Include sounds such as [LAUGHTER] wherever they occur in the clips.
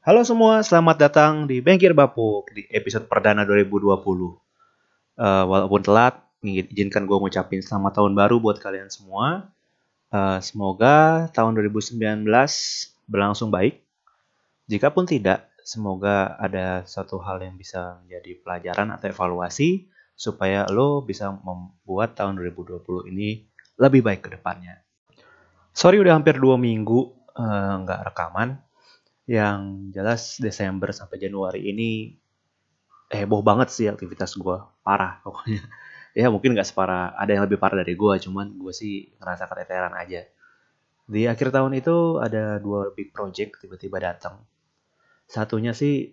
Halo semua, selamat datang di Bengkir Bapuk di episode perdana 2020. Uh, walaupun telat, izinkan gue ngucapin selamat tahun baru buat kalian semua. Uh, semoga tahun 2019 berlangsung baik. Jikapun tidak, semoga ada satu hal yang bisa menjadi pelajaran atau evaluasi supaya lo bisa membuat tahun 2020 ini lebih baik ke depannya. Sorry udah hampir dua minggu uh, nggak rekaman yang jelas Desember sampai Januari ini heboh banget sih aktivitas gue parah pokoknya. [LAUGHS] Ya mungkin nggak separah ada yang lebih parah dari gue cuman gue sih ngerasa keteteran aja. Di akhir tahun itu ada dua big project tiba-tiba datang. Satunya sih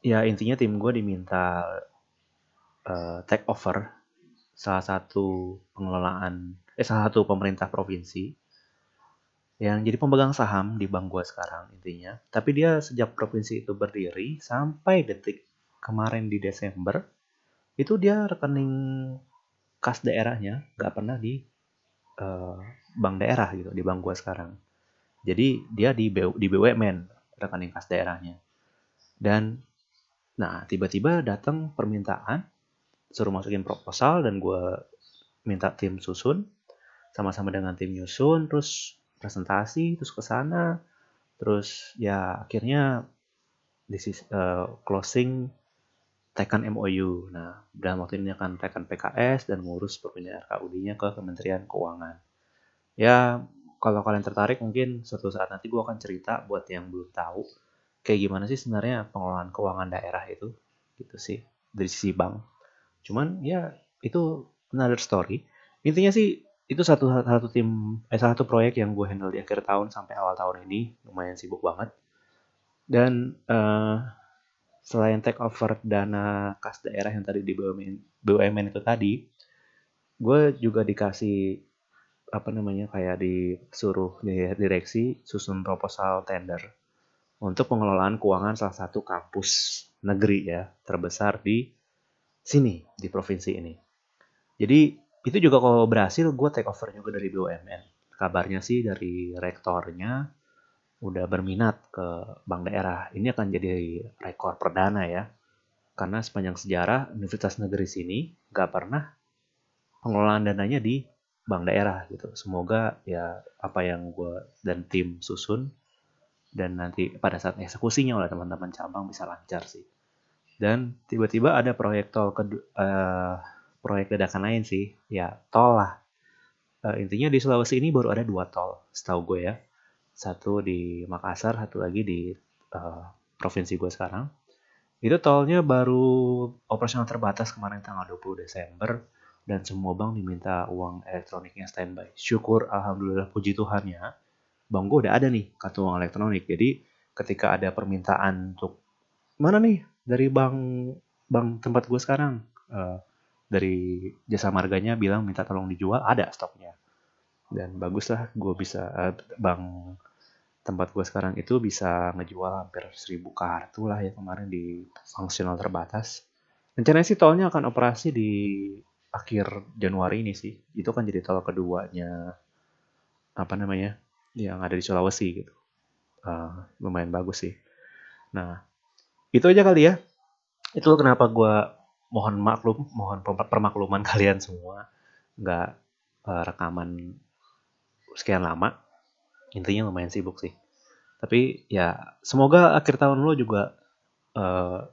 ya intinya tim gue diminta uh, take over salah satu pengelolaan eh salah satu pemerintah provinsi yang jadi pemegang saham di bank gue sekarang intinya. Tapi dia sejak provinsi itu berdiri sampai detik kemarin di Desember itu dia rekening kas daerahnya nggak pernah di uh, bank daerah gitu di bank gue sekarang. Jadi dia di BU, di BUMN rekening kas daerahnya. Dan nah tiba-tiba datang permintaan suruh masukin proposal dan gue minta tim susun sama-sama dengan tim nyusun terus presentasi terus ke sana terus ya akhirnya this is uh, closing tekan MOU. Nah, dalam waktu ini akan tekan PKS dan ngurus perpindahan RKUD-nya ke Kementerian Keuangan. Ya, kalau kalian tertarik mungkin suatu saat nanti gue akan cerita buat yang belum tahu kayak gimana sih sebenarnya pengelolaan keuangan daerah itu gitu sih dari sisi bank. Cuman ya itu another story. Intinya sih itu satu satu tim eh satu proyek yang gue handle di akhir tahun sampai awal tahun ini lumayan sibuk banget dan uh, selain take over dana kas daerah yang tadi di BUMN, BUMN itu tadi gue juga dikasih apa namanya kayak disuruh direksi susun proposal tender untuk pengelolaan keuangan salah satu kampus negeri ya terbesar di sini di provinsi ini. Jadi itu juga kalau berhasil gue take over juga dari BUMN kabarnya sih dari rektornya udah berminat ke bank daerah. Ini akan jadi rekor perdana ya. Karena sepanjang sejarah universitas negeri sini gak pernah pengelolaan dananya di bank daerah gitu. Semoga ya apa yang gue dan tim susun dan nanti pada saat eksekusinya oleh teman-teman cabang bisa lancar sih. Dan tiba-tiba ada proyek tol kedua uh, proyek dadakan lain sih. Ya tol lah. Uh, intinya di Sulawesi ini baru ada dua tol setahu gue ya. Satu di Makassar satu lagi di uh, provinsi gue sekarang. Itu tolnya baru operasional terbatas kemarin tanggal 20 Desember dan semua bank diminta uang elektroniknya standby. Syukur alhamdulillah puji Tuhan ya. Bank gue udah ada nih kartu uang elektronik. Jadi ketika ada permintaan untuk mana nih dari bank bank tempat gue sekarang? Uh, dari jasa marganya bilang minta tolong dijual ada stoknya. Dan bagus lah gue bisa uh, bank tempat gue sekarang itu bisa ngejual hampir seribu kartu lah ya kemarin di fungsional terbatas. Rencananya sih tolnya akan operasi di akhir Januari ini sih. Itu kan jadi tol keduanya apa namanya yang ada di Sulawesi gitu. Uh, lumayan bagus sih. Nah itu aja kali ya. Itu kenapa gue mohon maklum, mohon permakluman [LAUGHS] kalian semua. Nggak uh, rekaman sekian lama. Intinya lumayan sibuk sih. Tapi ya semoga akhir tahun lo juga uh,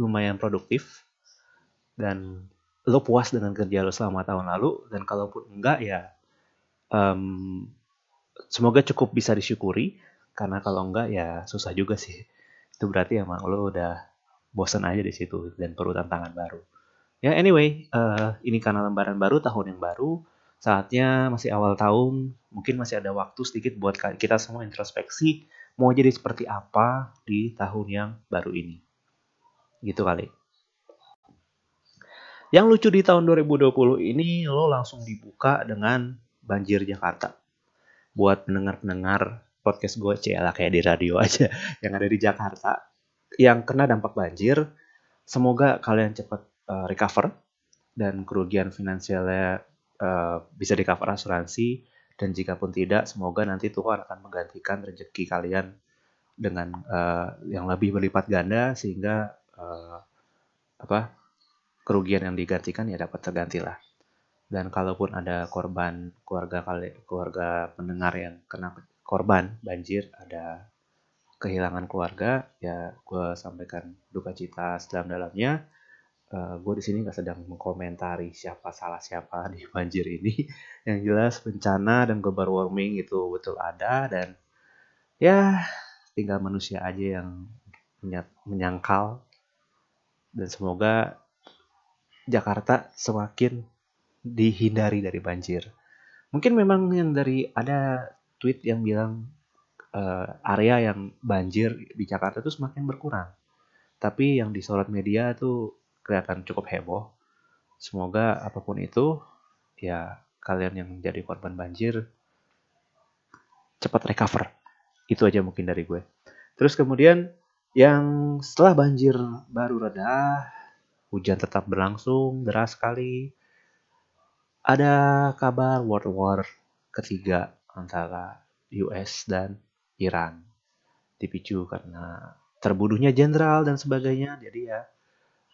lumayan produktif. Dan lo puas dengan kerja lo selama tahun lalu. Dan kalaupun enggak ya um, semoga cukup bisa disyukuri. Karena kalau enggak ya susah juga sih. Itu berarti emang lo udah bosan aja di situ dan perlu tantangan baru. Ya anyway, uh, ini karena lembaran baru, tahun yang baru, saatnya masih awal tahun, mungkin masih ada waktu sedikit buat kita semua introspeksi mau jadi seperti apa di tahun yang baru ini. Gitu kali. Yang lucu di tahun 2020 ini lo langsung dibuka dengan banjir Jakarta. Buat pendengar-pendengar podcast gue, cila kayak di radio aja [LAUGHS] yang ada di Jakarta yang kena dampak banjir, semoga kalian cepat uh, recover dan kerugian finansialnya uh, bisa di cover asuransi dan jika pun tidak, semoga nanti Tuhan akan menggantikan rezeki kalian dengan uh, yang lebih berlipat ganda sehingga uh, apa kerugian yang digantikan ya dapat terganti lah. Dan kalaupun ada korban keluarga kali keluarga pendengar yang kena korban banjir ada kehilangan keluarga ya gue sampaikan duka cita sedalam-dalamnya uh, eh, gue di sini nggak sedang mengkomentari siapa salah siapa di [LAUGHS] banjir ini. Yang jelas bencana dan global warming itu betul ada dan ya tinggal manusia aja yang menyangkal dan semoga Jakarta semakin dihindari dari banjir. Mungkin memang yang dari ada tweet yang bilang uh, area yang banjir di Jakarta itu semakin berkurang. Tapi yang disorot media itu kelihatan cukup heboh. Semoga apa pun itu, ya kalian yang menjadi korban banjir cepat recover. Itu aja mungkin dari gue. Terus kemudian yang setelah banjir baru reda, hujan tetap berlangsung deras sekali. Ada kabar World War ketiga antara US dan Iran. Dipicu karena terbunuhnya jenderal dan sebagainya. Jadi ya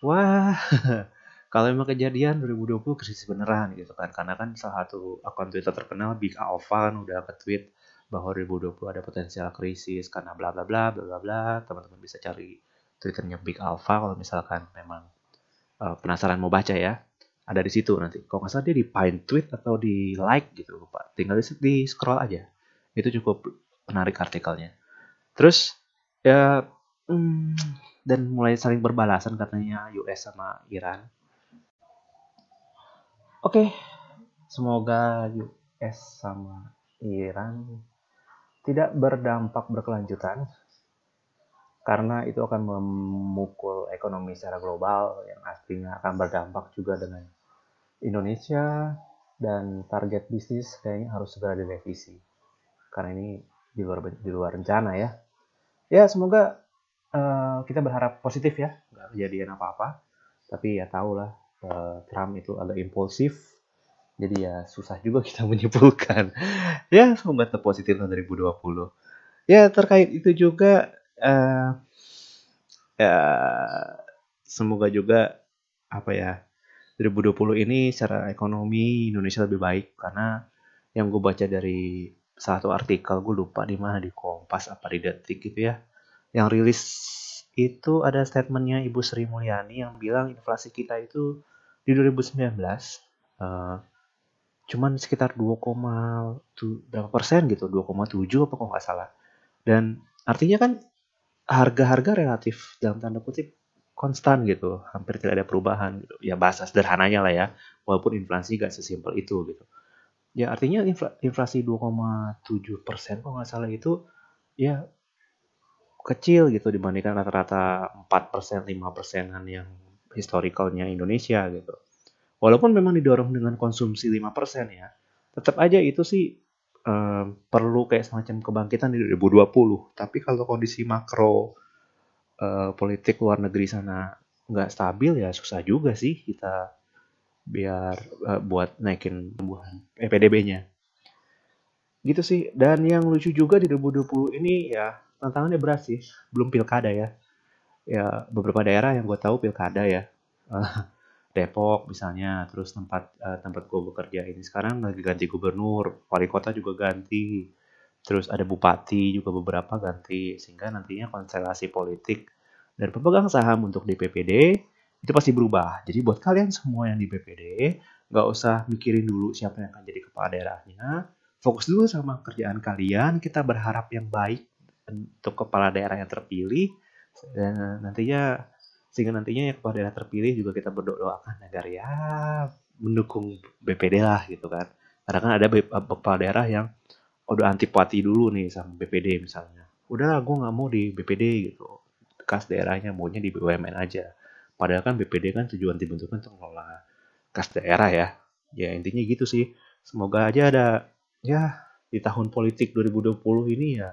wah [LAUGHS] kalau emang kejadian 2020 krisis beneran gitu kan. Karena kan salah satu akun Twitter terkenal Big Alpha kan udah ke-tweet bahwa 2020 ada potensial krisis karena bla bla bla bla bla bla. Teman-teman bisa cari twitternya Big Alpha kalau misalkan memang uh, penasaran mau baca ya. Ada di situ nanti. Kalau nggak salah dia di pine tweet atau di like gitu pak tinggal di, di scroll aja. Itu cukup menarik artikelnya terus ya hmm, dan mulai saling berbalasan katanya US sama Iran. Oke, okay. semoga US sama Iran tidak berdampak berkelanjutan karena itu akan memukul ekonomi secara global yang aslinya akan berdampak juga dengan Indonesia dan target bisnis kayaknya harus segera direvisi karena ini di luar di luar rencana ya. Ya semoga uh, kita berharap positif ya. Nggak kejadian apa-apa. Tapi ya tau lah uh, Trump itu agak impulsif. Jadi ya susah juga [LAUGHS] kita menyimpulkan. Ya semoga tetap positif tahun 2020 ya terkait itu juga uh, ya semoga juga apa ya 2020 ini secara ekonomi Indonesia lebih baik. Karena yang gue baca dari satu artikel gue lupa di mana di Kompas apa di Detik gitu ya yang rilis itu ada statementnya Ibu Sri Mulyani yang bilang inflasi kita itu di 2019 uh, cuman sekitar 2, berapa persen gitu 2,7 apa kok nggak salah. Dan artinya kan harga-harga relatif dalam tanda kutip konstan gitu hampir tidak ada perubahan gitu. Ya bahasa sederhananya lah ya walaupun inflasi gak sesimpel itu gitu ya artinya inflasi 2,7 persen kok nggak salah itu ya kecil gitu dibandingkan rata-rata 4% 5 persenan yang historicalnya Indonesia gitu. Walaupun memang didorong dengan konsumsi 5% ya, tetap aja itu sih um, perlu kayak semacam kebangkitan di 2020. Tapi kalau kondisi makro uh, politik luar negeri sana nggak stabil ya susah juga sih kita biar uh, buat naikin tumbuhan eh, PDB-nya. Gitu sih. Dan yang lucu juga di 2020 ini ya tantangannya berat sih. Belum pilkada ya. Ya beberapa daerah yang gue tahu pilkada ya. [LAUGHS] Depok misalnya terus tempat uh, tempat gue bekerja ini. Sekarang lagi ganti gubernur wali kota juga ganti. Terus ada bupati juga beberapa ganti. Sehingga nantinya konstelasi politik dan pemegang saham untuk DPPD itu pasti berubah. Jadi buat kalian semua yang di PPD nggak usah mikirin dulu siapa yang akan jadi kepala daerahnya. Fokus dulu sama kerjaan kalian. Kita berharap yang baik untuk kepala daerah yang terpilih. Dan nantinya sehingga nantinya ya kepala daerah terpilih juga kita berdoakan agar ya mendukung BPD lah gitu kan. Karena kan ada kepala daerah yang udah antipati dulu nih sama BPD misalnya. Udahlah gue nggak mau di BPD gitu. Kas daerahnya maunya di BUMN aja padahal kan BPD kan tujuan dibentukkan untuk mengelola kas daerah ya ya intinya gitu sih semoga aja ada ya di tahun politik 2020 ini ya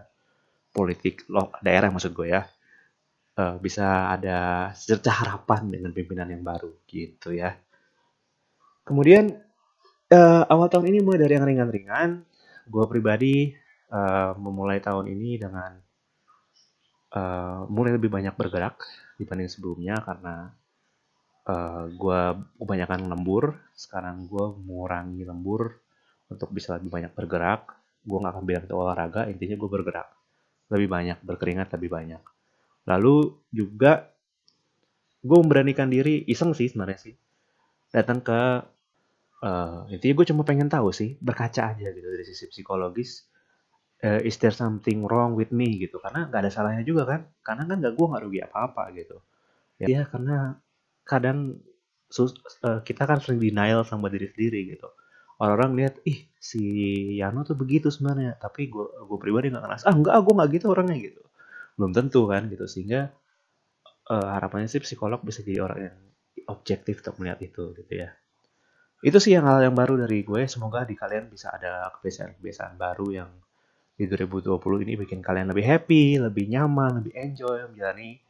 politik daerah maksud gue ya uh, bisa ada secerca harapan dengan pimpinan yang baru gitu ya. Kemudian uh, awal tahun ini mulai dari yang ringan-ringan. Gue pribadi uh, memulai tahun ini dengan uh, mulai lebih banyak bergerak dibanding sebelumnya karena uh, gue kebanyakan lembur. Sekarang gue mengurangi lembur untuk bisa lebih banyak bergerak. Gue nggak akan bilang itu olahraga intinya gue bergerak. Lebih banyak berkeringat lebih banyak. Lalu juga gue memberanikan diri iseng sih sebenarnya sih datang ke uh, intinya gue cuma pengen tahu sih berkaca aja gitu dari sisi psikologis uh, is there something wrong with me? gitu. Karena nggak ada salahnya juga kan? Karena kan nggak gue nggak rugi apa apa gitu. Ya, ya karena kadang sus, uh, kita kan sering denial sama diri sendiri gitu. Orang-orang lihat ih si Yano tuh begitu sebenarnya. Tapi gue gue pribadi nggak ngerasa ah enggak gue nggak gitu orangnya gitu. Belum tentu kan gitu. Sehingga uh, harapannya sih psikolog bisa jadi orang yang objektif untuk melihat itu gitu ya. Itu sih yang hal yang baru dari gue. Semoga di kalian bisa ada kebiasaan-kebiasaan baru yang di 2020 ini bikin kalian lebih happy lebih nyaman lebih enjoy menjalani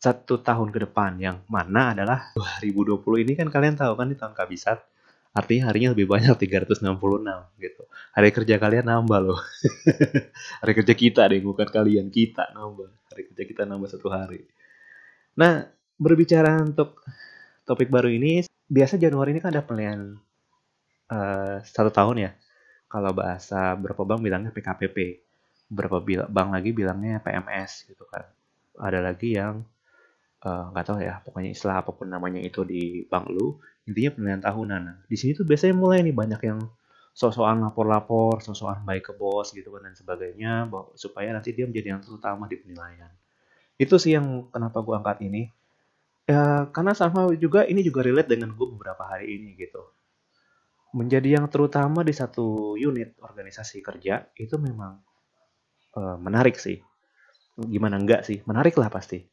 satu tahun ke depan yang mana adalah 2020 ini kan kalian tahu kan di tahun kabisat Artinya harinya lebih banyak 366 gitu. Hari kerja kalian nambah loh. [LAUGHS] hari kerja kita deh, bukan kalian. Kita nambah. Hari kerja kita nambah satu hari. Nah, berbicara untuk topik baru ini, biasa Januari ini kan ada penilaian uh, satu tahun ya. Kalau bahasa berapa bank bilangnya PKPP. Berapa bank lagi bilangnya PMS gitu kan. Ada lagi yang eh, nggak uh, tahu ya, pokoknya istilah apa pun namanya itu di bank lu intinya penilaian tahunan. Di sini tuh biasanya mulai nih banyak yang sosokan lapor-lapor, sosokan baik ke bos gitu kan dan sebagainya, supaya nanti dia menjadi yang terutama di penilaian. Itu sih yang kenapa gue angkat ini. Ya, karena sama juga ini juga relate dengan gue beberapa hari ini gitu. Menjadi yang terutama di satu unit organisasi kerja itu memang uh, menarik sih. Gimana enggak sih? Menarik lah pasti.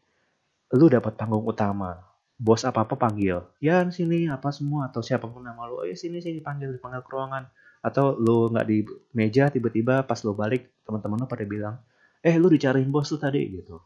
Lu dapat panggung utama, bos apa apa panggil ya sini apa semua atau siapa pun nama lu oh, ya sini sini panggil dipanggil ke ruangan atau lu nggak di meja tiba-tiba pas lu balik teman-teman lu pada bilang eh lu dicariin bos tuh tadi gitu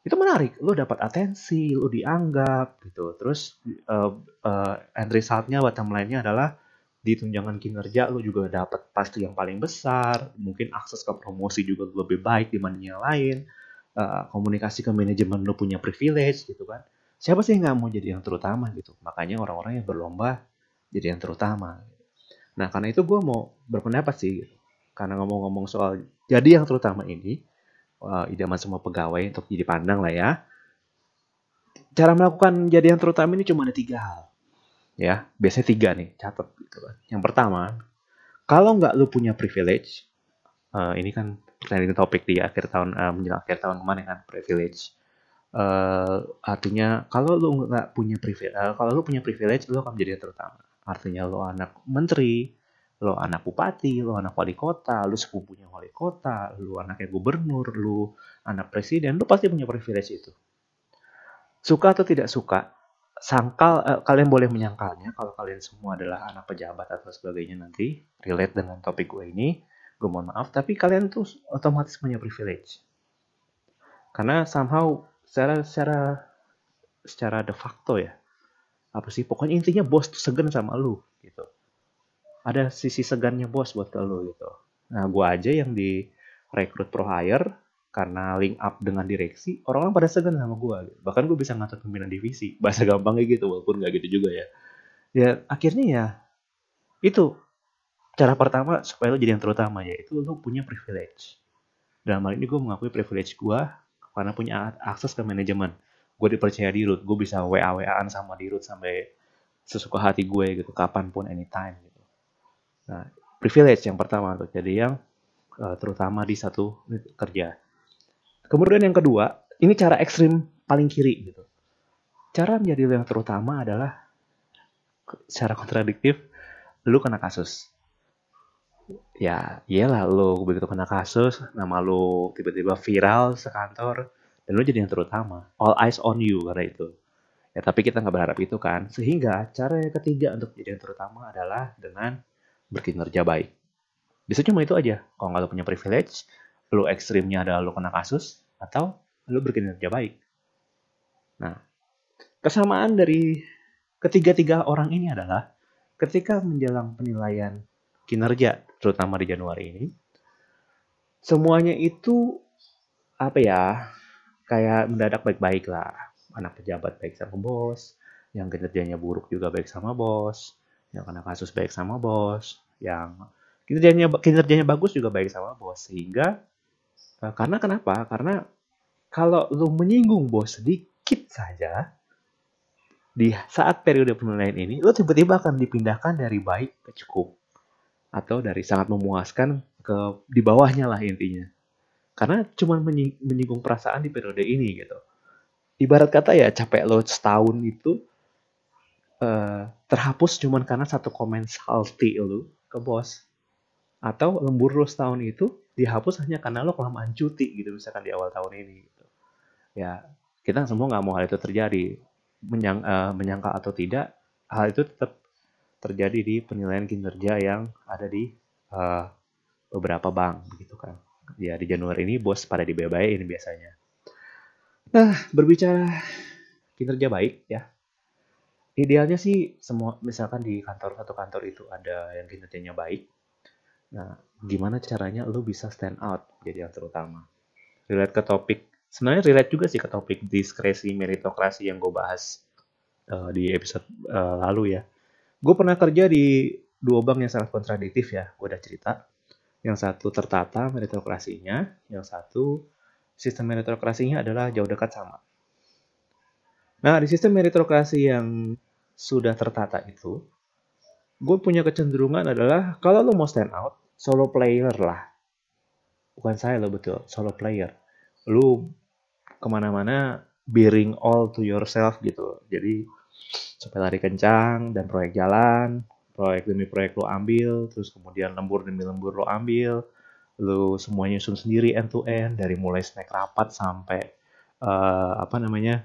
itu menarik lu dapat atensi lu dianggap gitu terus uh, uh, end resultnya bottom line-nya adalah di tunjangan kinerja lu juga dapat pasti yang paling besar. Mungkin akses ke promosi juga lebih baik dibanding yang lain. Uh, komunikasi ke manajemen lu punya privilege gitu kan. Siapa sih nggak mau jadi yang terutama gitu? Makanya orang-orang yang berlomba jadi yang terutama. Nah karena itu gue mau berpendapat sih gitu. karena ngomong-ngomong soal jadi yang terutama ini uh, idaman semua pegawai untuk jadi pandang lah ya. Cara melakukan jadi yang terutama ini cuma ada tiga hal ya biasanya tiga nih catat gitu kan yang pertama kalau nggak lu punya privilege uh, ini kan trending topik di akhir tahun uh, menjelang akhir tahun kemarin kan privilege Uh, artinya kalau lu nggak punya privilege, uh, kalau lu punya privilege, lu akan menjadi yang terutama. Artinya lu anak menteri, lu anak bupati, lu anak wali kota, lu sepupunya wali kota, lu anaknya gubernur, lu anak presiden, lu pasti punya privilege itu. Suka atau tidak suka, sangkal uh, kalian boleh menyangkalnya kalau kalian semua adalah anak pejabat atau sebagainya nanti relate dengan topik gue ini, gue mohon maaf, tapi kalian tuh otomatis punya privilege. Karena somehow secara secara secara de facto ya apa sih pokoknya intinya bos tuh segan sama lu gitu ada sisi segannya bos buat ke lu gitu nah gua aja yang di rekrut pro hire karena link up dengan direksi orang-orang pada segan sama gua gitu. bahkan gue bisa ngatur pimpinan divisi. [LAUGHS] Bahasa gampangnya gitu walaupun nggak gitu juga ya. Ya akhirnya ya itu cara pertama supaya lo jadi yang terutama ya itu lo punya privilege. Dalam hal ini gue mengakui privilege gue karena punya akses ke manajemen. Gue dipercaya di root gue bisa wa waan sama di root sampai sesuka hati gue gitu kapan pun anytime gitu. Nah privilege yang pertama tuh. Jadi yang uh, terutama di satu kerja kemudian yang kedua ini cara ekstrim paling kiri gitu. Cara menjadi yang terutama adalah secara kontradiktif lu kena kasus. Ya iyalah lo begitu kena kasus nama lo tiba-tiba viral sekantor dan lo jadi yang terutama. All eyes on you karena itu. Ya tapi kita nggak berharap itu kan. Sehingga cara yang ketiga untuk jadi yang terutama adalah dengan berkinerja baik. Bisa cuma itu aja. Kalau nggak punya privilege lo ekstrimnya adalah lo kena kasus atau lo berkinerja baik nah kesamaan dari ketiga-tiga orang ini adalah ketika menjelang penilaian kinerja terutama di Januari ini semuanya itu apa ya kayak mendadak baik-baik lah. Anak pejabat baik sama bos, yang kinerjanya buruk juga baik sama bos, yang kena kasus baik sama bos, yang kinerjanya kinerjanya bagus juga baik sama bos. Sehingga uh, karena kenapa? Karena kalau lu menyinggung bos sedikit saja di saat periode penilaian ini, lu tiba-tiba akan dipindahkan dari baik ke cukup atau dari sangat memuaskan ke di bawahnya lah intinya. Karena cuma menyinggung perasaan di periode ini gitu. Ibarat kata ya capek lo setahun itu uh, terhapus cuma karena satu komen salty lu ke bos atau lembur lo setahun itu dihapus hanya karena lo kelamaan cuti gitu misalkan di awal tahun ini gitu. ya kita semua nggak mau hal itu terjadi. Menyang, uh, menyangka atau tidak hal itu tetap terjadi di penilaian kinerja yang ada di uh, beberapa bank gitu kan. Ya di Januari ini bos pada di ini biasanya. Nah berbicara kinerja baik ya. Idealnya sih semua misalkan di kantor satu kantor itu ada yang kinerjanya baik nah gimana caranya lo bisa stand out jadi yang terutama? Relate ke topik sebenarnya relate juga sih ke topik diskresi meritokrasi yang gue bahas uh, di episode uh, lalu ya. Gue pernah kerja di dua bank yang sangat kontradiktif ya gue udah cerita. Yang satu tertata meritokrasinya yang satu sistem meritokrasinya adalah jauh dekat sama. Nah di sistem meritokrasi yang sudah tertata itu, gue punya kecenderungan adalah kalau lo mau stand out, solo player lah. Bukan saya lo betul, solo player. Lu ke mana-mana bearing all to yourself gitu. Jadi sampai lari kencang dan proyek jalan, proyek demi proyek lo ambil, terus kemudian lembur demi lembur lo ambil, lo semuanya nyusun sendiri end to end dari mulai snack rapat sampai uh, apa namanya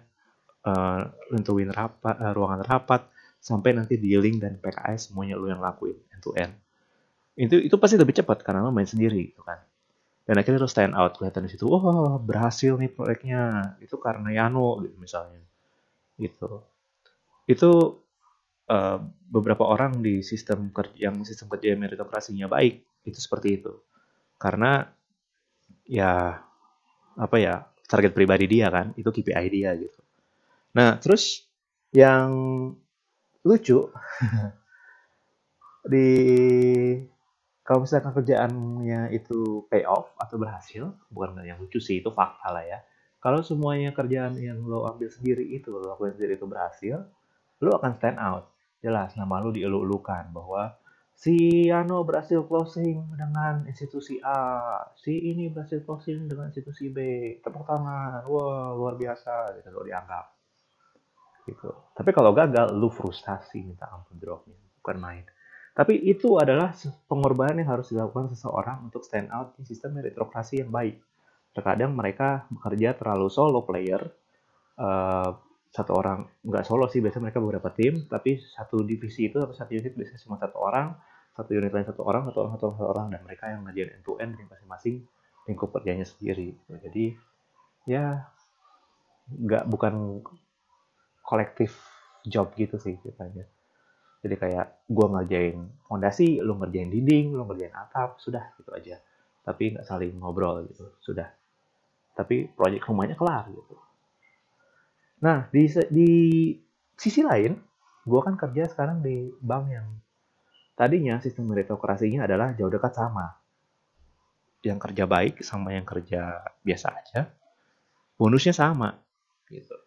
uh, nentuin rapat, uh, ruangan rapat, sampai nanti dealing dan PKS semuanya lu yang lakuin end to end. Itu itu pasti lebih cepat karena lo main sendiri gitu kan. Dan akhirnya lo stand out kelihatan di situ, wah oh, berhasil nih proyeknya. Itu karena Yano gitu misalnya. Gitu. Itu uh, beberapa orang di sistem kerja yang sistem kerja meritokrasinya baik itu seperti itu. Karena ya apa ya target pribadi dia kan itu KPI dia gitu. Nah, terus yang lucu [LAUGHS] di kalau misalkan kerjaannya itu pay off atau berhasil, bukan yang lucu sih, itu fakta lah ya. Kalau semuanya kerjaan yang lo ambil sendiri itu, lo lakukan sendiri itu berhasil, lo akan stand out. Jelas, nama lo dielu-elukan bahwa si Yano berhasil closing dengan institusi A, si ini berhasil closing dengan institusi B. Tepuk tangan, wah luar biasa, gitu lo dianggap gitu. Tapi kalau gagal, lu frustasi minta ampun dropnya, bukan main. Tapi itu adalah pengorbanan yang harus dilakukan seseorang untuk stand out di sistem meritokrasi yang baik. Terkadang mereka bekerja terlalu solo player, uh, satu orang nggak solo sih biasanya mereka beberapa tim, tapi satu divisi itu atau satu unit biasanya cuma satu orang, satu unit lain satu orang, satu orang satu orang, satu orang dan mereka yang ngerjain end to end di masing-masing lingkup kerjanya sendiri. Jadi ya nggak bukan kolektif job gitu sih ceritanya. Jadi kayak gue ngerjain fondasi, lu ngerjain dinding, lu ngerjain atap, sudah gitu aja. Tapi nggak saling ngobrol gitu, sudah. Tapi proyek rumahnya kelar gitu. Nah di di sisi lain, gue kan kerja sekarang di bank yang tadinya sistem meritokrasinya adalah jauh dekat sama. Yang kerja baik sama yang kerja biasa aja, bonusnya sama gitu.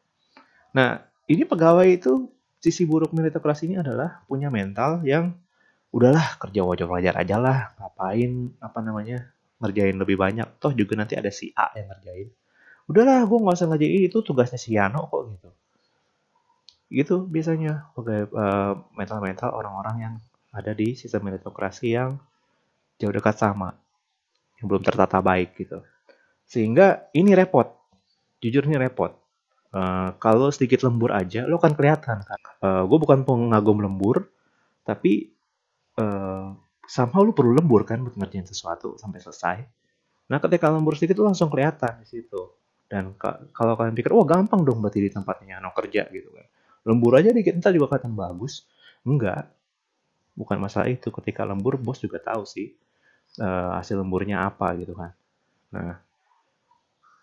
Nah, ini pegawai itu sisi buruk meritokrasi ini adalah punya mental yang udahlah kerja wajar-wajar aja lah ngapain apa namanya ngerjain lebih banyak. Toh juga nanti ada si A yang ngerjain. Udahlah gue nggak usah ngerjain itu tugasnya si Yano kok gitu. Gitu biasanya pegawai uh, mental-mental orang-orang yang ada di sistem meritokrasi yang jauh dekat sama yang belum tertata baik gitu. Sehingga ini repot. Jujur ini repot Uh, kalau sedikit lembur aja, lo kan kelihatan. Uh, eh, gue bukan pengagum lembur, tapi uh, somehow lo perlu lembur kan buat ngerjain sesuatu sampai selesai. Nah ketika lembur sedikit lo langsung kelihatan di situ. Dan kalau kalian pikir, wah gampang dong berarti di tempatnya no kerja gitu kan. Lembur aja dikit, entar juga kelihatan bagus. Enggak. Bukan masalah itu. Ketika lembur, bos juga tahu sih uh, hasil lemburnya apa gitu kan. Nah,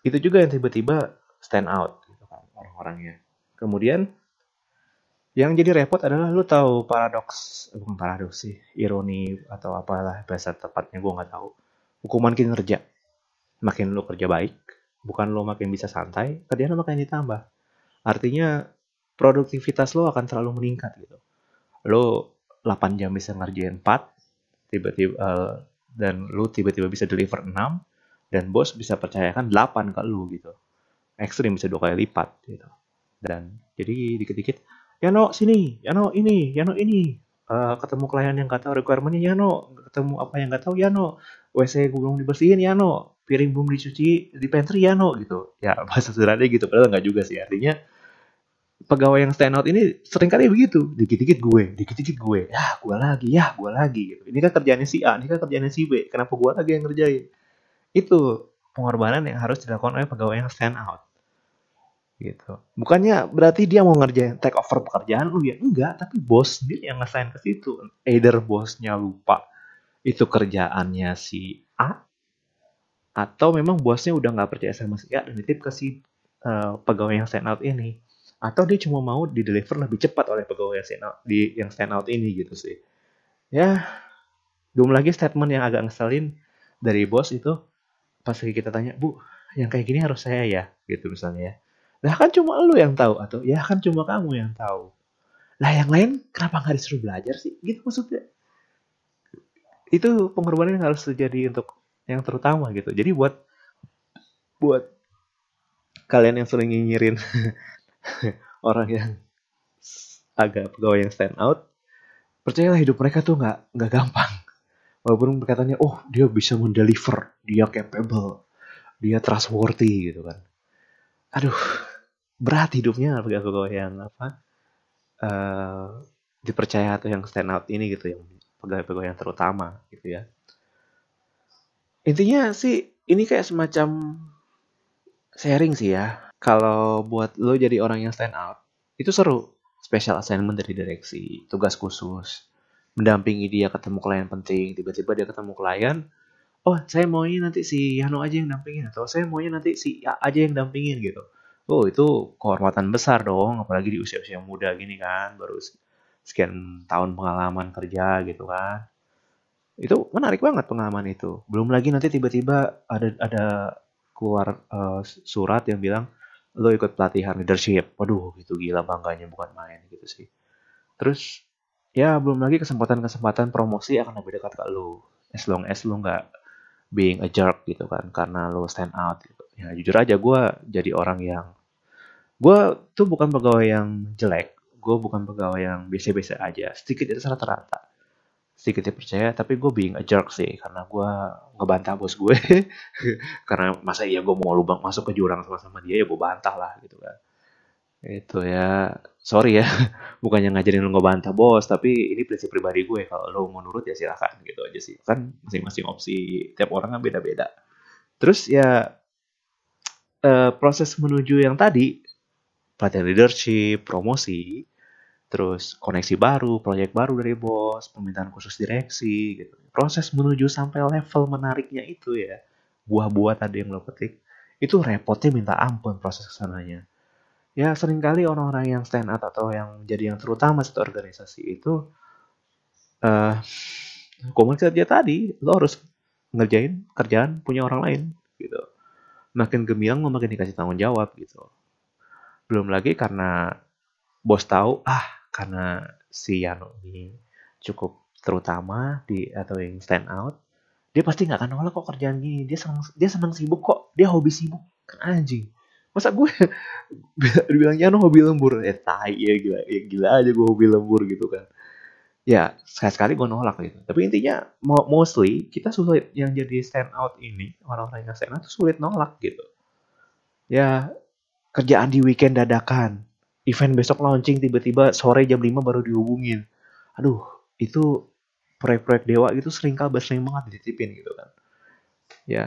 itu juga yang tiba-tiba stand out orang-orangnya. Kemudian yang jadi repot adalah lu tahu paradoks eh, bukan paradoks sih ironi atau apalah bahasa tepatnya gue nggak tahu. Hukuman kinerja. Makin lu kerja baik bukan lu makin bisa santai kerjaan lu makin ditambah. Artinya produktivitas lo akan selalu meningkat gitu. Lo 8 jam bisa ngerjain 4 tiba-tiba uh, dan lu tiba-tiba bisa deliver 6 dan bos bisa percayakan 8 ke lu gitu ekstrim bisa dua kali lipat gitu. Dan jadi dikit-dikit ya no sini ya no ini ya no ini. Uh, ketemu klien yang nggak tahu requirementnya ya no ketemu apa yang nggak tahu ya no wc gue belum dibersihin ya no piring belum dicuci di pantry ya no gitu. Ya [LAUGHS] bahasa sederhana gitu padahal nggak juga sih. Artinya pegawai yang stand out ini sering kali begitu. Dikit-dikit gue dikit-dikit gue. Ya gue lagi ya gue lagi gitu. Ini kan kerjanya si A ini kan kerjanya si B. Kenapa gue lagi yang ngerjain? Itu pengorbanan yang harus dilakukan oleh pegawai yang stand out gitu. Bukannya berarti dia mau ngerjain take over pekerjaan? Lu ya enggak. Tapi bos sendiri yang ngesain ke situ. Either bosnya lupa itu kerjaannya si A atau memang bosnya udah nggak percaya sama si A dan nitip ke si uh, pegawai yang stand out ini. Atau dia cuma mau di deliver lebih cepat oleh pegawai yang stand out, di yang stand out ini gitu sih. Ya belum lagi statement yang agak ngeselin dari bos itu pas lagi kita tanya bu yang kayak gini harus saya ya? Gitu misalnya ya lah kan cuma lu yang tahu atau ya kan cuma kamu yang tahu. Lah yang lain kenapa nggak disuruh belajar sih? Gitu maksudnya. Itu pengorbanan yang harus terjadi untuk yang terutama gitu. Jadi buat buat kalian yang sering nyinyirin [LAUGHS] orang yang agak pegawai yang stand out percayalah hidup mereka tuh nggak nggak gampang. Walaupun berkatanya oh dia bisa mendeliver dia capable dia trustworthy gitu kan aduh berat hidupnya pegawai-pegawai yang apa uh, dipercaya atau yang stand out ini gitu yang pegawai-pegawai yang terutama gitu ya intinya sih ini kayak semacam sharing sih ya kalau buat lo jadi orang yang stand out, itu seru. Special assignment dari direksi, tugas khusus, mendampingi dia ketemu klien penting, tiba-tiba dia ketemu klien, oh saya maunya nanti si Yano aja yang dampingin, atau saya maunya nanti si A aja yang dampingin gitu. Oh itu kehormatan besar dong, apalagi di usia-usia muda gini kan, baru sekian tahun pengalaman kerja gitu kan. Itu menarik banget pengalaman itu. Belum lagi nanti tiba-tiba ada ada keluar uh, surat yang bilang lo ikut pelatihan leadership waduh itu gila bangganya bukan main gitu sih terus ya belum lagi kesempatan-kesempatan promosi akan lebih dekat ke lo as long as lo nggak being a jerk gitu kan karena lo stand out gitu. Ya jujur aja gue jadi orang yang gue tuh bukan pegawai yang jelek gue bukan pegawai yang biasa-biasa aja sedikit itu rata-rata. Sedikit percaya tapi gue being a jerk sih karena gue ngebantah bos gue. [LAUGHS] Karena masa iya gue mau lubang masuk ke jurang sama-sama dia ya gue bantah lah gitu kan itu ya sorry ya [LAUGHS] bukannya ngajarin lo ngebantah bos tapi ini prinsip pribadi gue kalau lo mau nurut ya silahkan gitu aja sih kan masing-masing opsi tiap orang kan beda-beda terus ya uh, proses menuju yang tadi pelatihan leadership promosi terus koneksi baru, proyek baru dari bos, permintaan khusus direksi, gitu. Proses menuju sampai level menariknya itu ya, buah-buah tadi yang lo petik, itu repotnya minta ampun proses ke sananya. Ya sering kali orang-orang yang stand out atau yang jadi yang terutama satu organisasi itu, uh, komunikasi kerja tadi, lo harus ngerjain kerjaan punya orang lain, gitu. Makin gemilang lo makin dikasih tanggung jawab, gitu. Belum lagi karena bos tahu ah karena si Yano ini cukup terutama di atau yang stand out dia pasti nggak akan nolak kok kerjaan gini dia senang dia senang sibuk kok dia hobi sibuk kan anjing masa gue [LAUGHS] bilang Yano hobi lembur eh tai ya gila ya gila aja gue hobi lembur gitu kan ya sekali sekali gue nolak gitu tapi intinya mostly kita sulit yang jadi stand out ini orang-orang yang stand out tuh sulit nolak gitu ya kerjaan di weekend dadakan event besok launching tiba-tiba sore jam 5 baru dihubungin. Aduh, itu proyek-proyek dewa gitu sering kali sering banget dititipin gitu kan. Ya.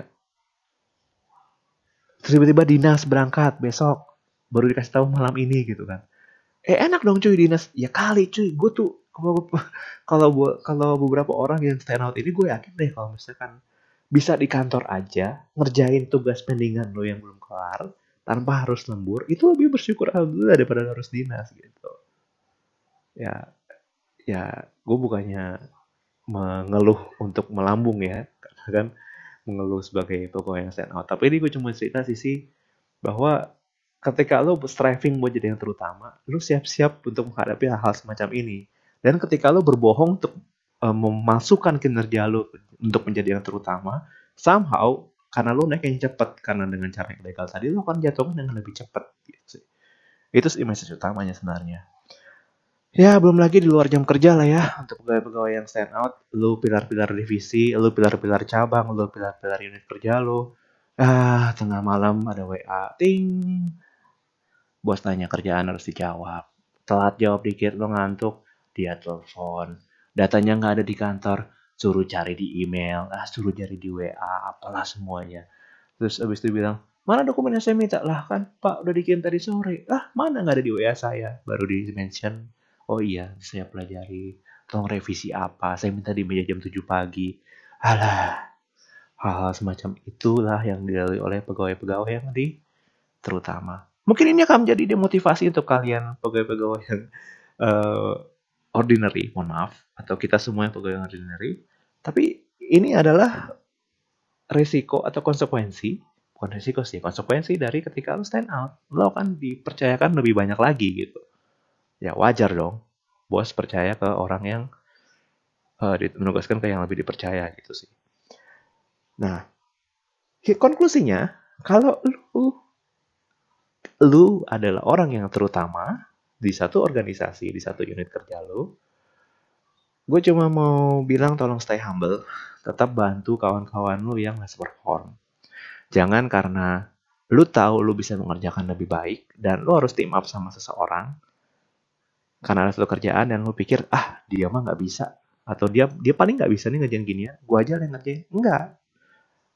Terus tiba-tiba dinas berangkat besok baru dikasih tahu malam ini gitu kan. Eh enak dong cuy dinas. Ya kali cuy, gue tuh kalau [LAUGHS] kalau beberapa orang yang stand out ini gue yakin deh kalau misalkan bisa di kantor aja ngerjain tugas pendingan lo yang belum kelar tanpa harus lembur itu lebih bersyukur alhamdulillah daripada harus dinas gitu ya ya gue bukannya mengeluh untuk melambung ya karena kan mengeluh sebagai pegawai yang stand out. Tapi ini gue cuma cerita sisi bahwa ketika lo striving buat jadi yang terutama lo siap-siap untuk menghadapi hal-hal semacam ini. Dan ketika lo berbohong untuk uh, memasukkan kinerja lo untuk menjadi yang terutama somehow karena lo naik yang cepat karena dengan cara yang legal tadi lo akan jatuhkan dengan lebih cepat gitu itu sih message utamanya sebenarnya Ya, belum lagi di luar jam kerja lah ya, untuk pegawai-pegawai yang stand out, lu pilar-pilar divisi, lu pilar-pilar cabang, lu pilar-pilar unit kerja lu. Ah, tengah malam ada WA, ting. Bos tanya kerjaan harus dijawab. Telat jawab dikit, lu ngantuk, dia telepon. Datanya nggak ada di kantor, suruh cari di email, ah suruh cari di WA, apalah semuanya. Terus abis itu bilang, mana dokumen yang saya minta? Lah kan, Pak udah dikirim tadi sore. Ah, mana nggak ada di WA saya? Baru di mention oh iya saya pelajari. Tolong revisi apa? Saya minta di meja jam 7 pagi. Alah hal-hal semacam itulah yang dilalui oleh pegawai-pegawai yang di terutama. Mungkin ini akan menjadi demotivasi untuk kalian pegawai-pegawai yang uh, ordinary mohon maaf atau kita semua yang pegawai yang ordinary. Tapi ini adalah resiko atau konsekuensi bukan resiko sih konsekuensi dari ketika lo stand out. Lo akan dipercayakan lebih banyak lagi gitu ya wajar dong bos percaya ke orang yang uh, menugaskan ke yang lebih dipercaya gitu sih. Nah, konklusinya kalau lu lu adalah orang yang terutama di satu organisasi, di satu unit kerja lu, gue cuma mau bilang tolong stay humble, tetap bantu kawan-kawan lu yang less perform. Jangan karena lu tahu lu bisa mengerjakan lebih baik dan lu harus team up sama seseorang, karena ada satu kerjaan yang lu pikir ah dia mah nggak bisa. Atau dia dia paling nggak bisa nih ngerjain gini ya gue aja yang ngerjain. Enggak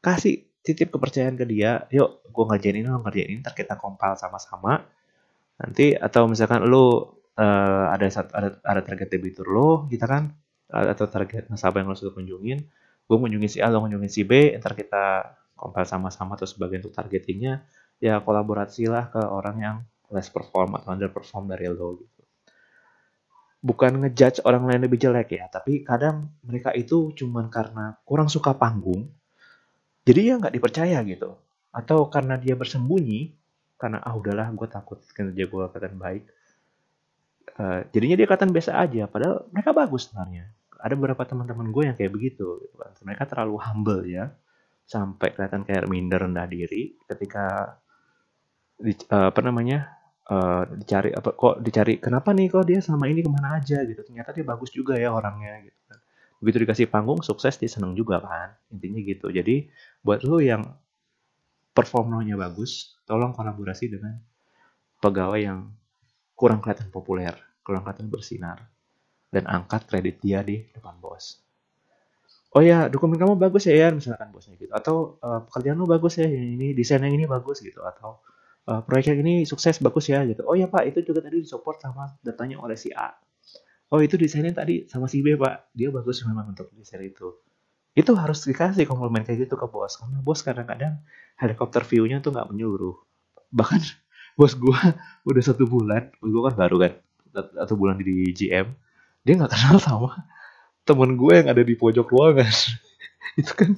kasih titip kepercayaan ke dia yuk gue ngerjain ini lo ngerjain ini ntar kita kompal sama-sama. Nanti atau misalkan lu uh, ada ada ada target debitur lo kita kan atau target nasabah yang lo suka kunjungin gue kunjungin si A lo kunjungin si B ntar kita kompal sama-sama terus sebagian untuk targetingnya. Ya kolaborasi lah ke orang yang less perform atau underperform dari lo gitu bukan ngejudge orang lain lebih jelek ya, tapi kadang mereka itu cuman karena kurang suka panggung, jadi ya nggak dipercaya gitu. Atau karena dia bersembunyi, karena ah udahlah gue takut kinerja gue kelihatan baik. Uh, jadinya dia kelihatan biasa aja, padahal mereka bagus sebenarnya. Ada beberapa teman-teman gue yang kayak begitu, gitu kan. mereka terlalu humble ya, sampai kelihatan kayak minder rendah diri ketika di, uh, apa namanya uh, dicari apa kok dicari kenapa nih kok dia selama ini ke mana aja gitu. Ternyata dia bagus juga ya orangnya gitu kan. Begitu dikasih panggung sukses dia seneng juga kan. Intinya gitu. Jadi buat lo yang performanya bagus tolong kolaborasi dengan pegawai yang kurang kelihatan populer kurang kelihatan bersinar dan angkat kredit dia di depan bos. Oh ya dokumen kamu bagus ya ya misalkan bosnya gitu. Atau uh, pekerjaan lo bagus ya ini desain yang ini bagus gitu. Atau uh, proyek ini sukses bagus ya gitu. Oh ya Pak, itu juga tadi disupport sama datanya oleh si A. Oh itu desainnya tadi sama si B Pak, dia bagus memang untuk desain itu. Itu harus dikasih komplimen kayak gitu ke bos, karena bos kadang-kadang helikopter view-nya tuh nggak menyeluruh. Bahkan [LAUGHS] bos gua [LAUGHS] udah satu bulan, bos gua kan baru kan, satu bulan di GM, dia nggak kenal sama temen gue yang ada di pojok ruangan. [LAUGHS] itu kan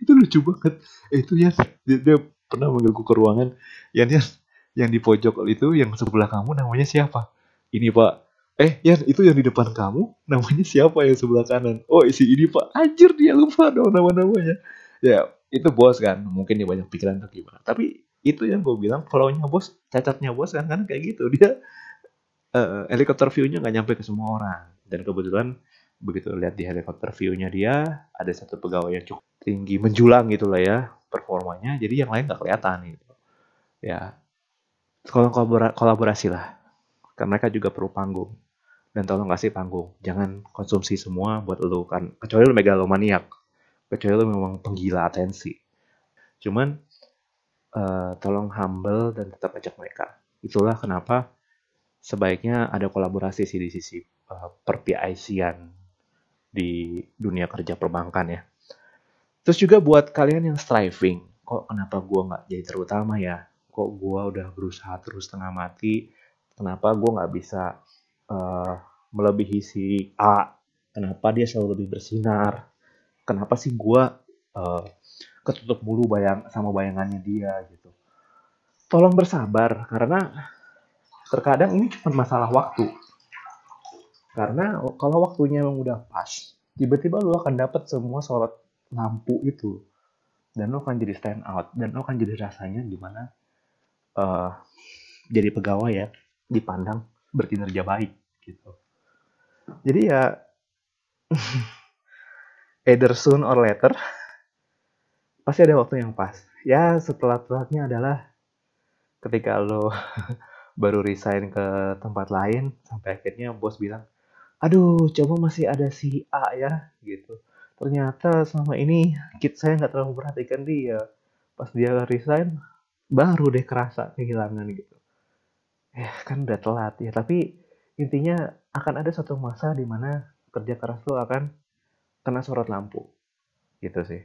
itu lucu banget. Eh, itu ya dia, dia pernah manggilku ke ruangan yang yang yang di pojok itu yang sebelah kamu namanya siapa? Ini pak. Eh ya itu yang di depan kamu? Namanya siapa yang sebelah kanan? Oh isi ini pak. Anjir dia lupa dong nama namanya ya itu bos kan mungkin dia banyak pikiran atau gimana. Tapi itu yang gue bilang kalau nya bos cacatnya bos kan kan kayak gitu. Dia uh, helikopter view-nya nggak nyampe ke semua orang. Dan kebetulan begitu lihat di helikopter view-nya dia ada satu pegawai yang cukup tinggi menjulang gitu lah ya performanya jadi yang lain nggak kelihatan gitu. Ya tolong kolaborasi lah karena mereka juga perlu panggung. Dan tolong kasih panggung jangan konsumsi semua buat lu kan kecuali lu megalomaniak kecuali lu memang penggila atensi. Cuman uh, tolong humble dan tetap ajak mereka. Itulah kenapa sebaiknya ada kolaborasi sih di sisi uh, perpiaisian di dunia kerja perbankan ya Terus juga buat kalian yang striving, kok kenapa gue nggak jadi terutama ya? kok gue udah berusaha terus setengah mati kenapa gue nggak bisa uh, melebihi si A? Kenapa dia selalu lebih bersinar? Kenapa sih gue uh, ketutup mulu bayang sama bayangannya dia gitu? Tolong bersabar karena terkadang ini cuma masalah waktu. Karena kalau waktunya memang udah pas tiba-tiba lo akan dapat semua sorot lampu itu dan lo akan jadi stand out. Dan lo akan jadi rasanya gimana uh, jadi pegawai ya dipandang berkinerja baik gitu. Jadi ya [LAUGHS] either soon or later pasti ada waktu yang pas. Ya setelah telatnya adalah ketika lo [LAUGHS] baru resign ke tempat lain sampai akhirnya bos bilang aduh coba masih ada si A ya gitu ternyata selama ini kit saya nggak terlalu perhatikan dia. Pas dia resign baru deh kerasa kehilangan gitu. Ya kan udah telat ya tapi intinya akan ada satu masa di mana kerja keras lo akan kena sorot lampu. Gitu sih.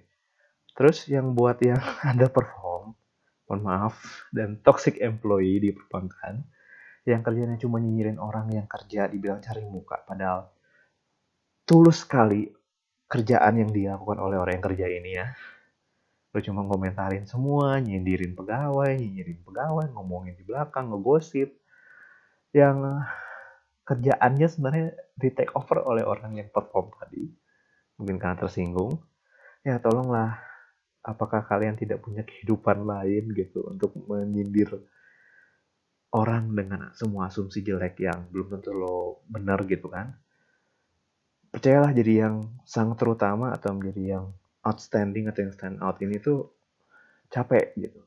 Terus yang buat yang [LAUGHS] ada perform mohon maaf dan toxic employee di perbankan yang kerjanya cuma nyinyirin orang yang kerja dibilang cari muka padahal tulus sekali kerjaan yang dilakukan oleh orang yang kerja ini ya. Lu cuma komentarin semua nyindirin pegawai nyinyirin pegawai ngomongin di belakang ngegosip. Yang kerjaannya sebenarnya di take over oleh orang yang perform tadi. Mungkin karena tersinggung. Ya tolonglah apakah kalian tidak punya kehidupan lain gitu untuk menyindir orang dengan semua asumsi jelek yang belum tentu lo benar gitu kan percayalah jadi yang sang terutama atau menjadi yang outstanding atau yang stand out ini tuh capek gitu.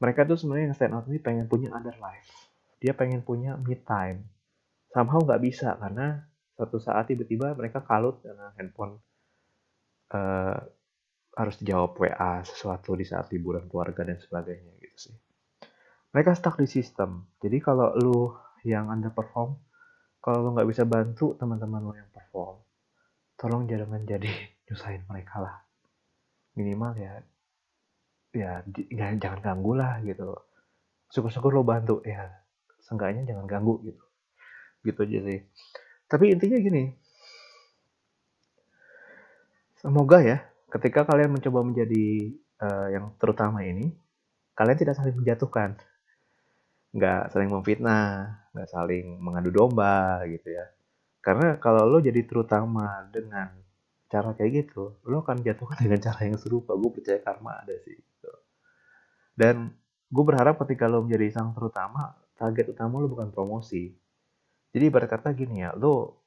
Mereka tuh sebenarnya yang stand out ini pengen punya other life. Dia pengen punya me time. Somehow nggak bisa karena suatu saat tiba-tiba mereka kalut karena handphone uh, harus dijawab WA sesuatu di saat liburan keluarga dan sebagainya gitu sih. Mereka stuck di sistem. Jadi kalau lu yang underperform, kalau lo nggak bisa bantu teman-teman lo yang perform tolong jangan jadi [LAUGHS] nyusahin mereka lah. Minimal ya ya jangan jangan ganggu lah gitu. Syukur-syukur lo bantu ya seenggaknya jangan ganggu gitu. Gitu aja sih. Tapi intinya gini semoga ya ketika kalian mencoba menjadi uh, yang terutama ini kalian tidak saling menjatuhkan nggak saling memfitnah, nggak saling mengadu domba gitu ya. Karena kalau lo jadi terutama dengan cara kayak gitu, lo akan jatuhkan [LAUGHS] dengan cara yang serupa. Gue percaya karma ada sih. Gitu. Dan gue berharap ketika lo menjadi sang terutama, target utama lo bukan promosi. Jadi ibarat kata gini ya, lo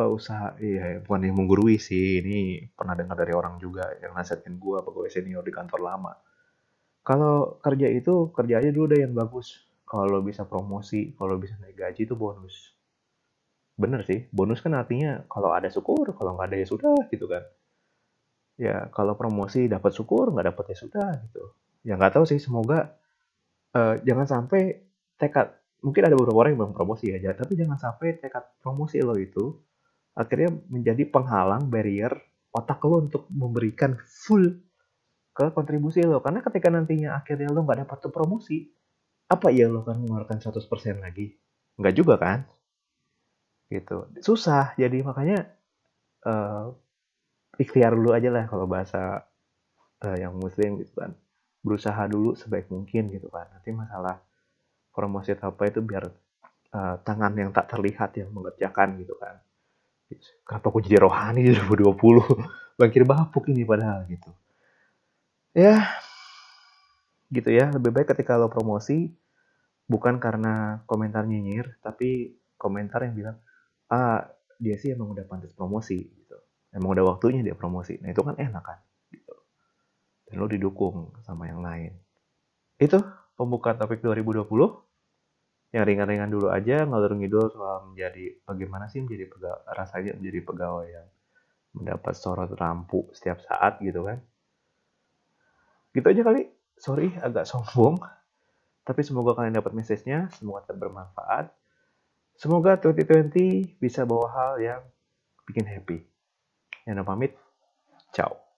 usaha, iya bukan yang menggurui sih, ini pernah dengar dari orang juga yang nasihatin gue pegawai senior di kantor lama kalau kerja itu kerja aja dulu deh yang bagus. Kalau bisa promosi kalau bisa naik gaji itu bonus. Bener sih bonus kan artinya kalau ada syukur kalau nggak ada ya sudah gitu kan. Ya kalau promosi dapat syukur nggak dapat ya sudah gitu. Ya nggak tahu sih semoga uh, jangan sampai tekad mungkin ada beberapa orang yang belum promosi aja tapi jangan sampai tekad promosi lo itu akhirnya menjadi penghalang barrier otak lo untuk memberikan full ke kontribusi lo. Karena ketika nantinya akhirnya lo nggak dapat tuh promosi apa ya lo akan mengeluarkan 100% lagi? Nggak juga kan? Gitu. Susah. Jadi makanya uh, ikhtiar dulu aja lah kalau bahasa uh, yang muslim gitu kan. Berusaha dulu sebaik mungkin gitu kan. Nanti masalah promosi atau apa itu biar uh, tangan yang tak terlihat yang mengerjakan gitu kan. Kenapa aku jadi rohani di 2020 [LAUGHS] bangkir bapuk ini padahal gitu ya. Gitu ya lebih baik ketika lo promosi bukan karena komentar nyinyir tapi komentar yang bilang ah dia sih emang udah pantas promosi gitu. Emang udah waktunya dia promosi. Nah itu kan enak kan gitu. Dan lo didukung sama yang lain. Itu pembukaan topik 2020 yang ringan-ringan dulu aja ngalur ngidul soal menjadi bagaimana sih menjadi pegawai rasanya menjadi pegawai yang mendapat sorot rampu setiap saat gitu kan Gitu aja kali. Sorry, agak sombong. Tapi semoga kalian dapat message-nya. Semoga tetap bermanfaat. Semoga 2020 bisa bawa hal yang bikin happy. Yang pamit. Ciao.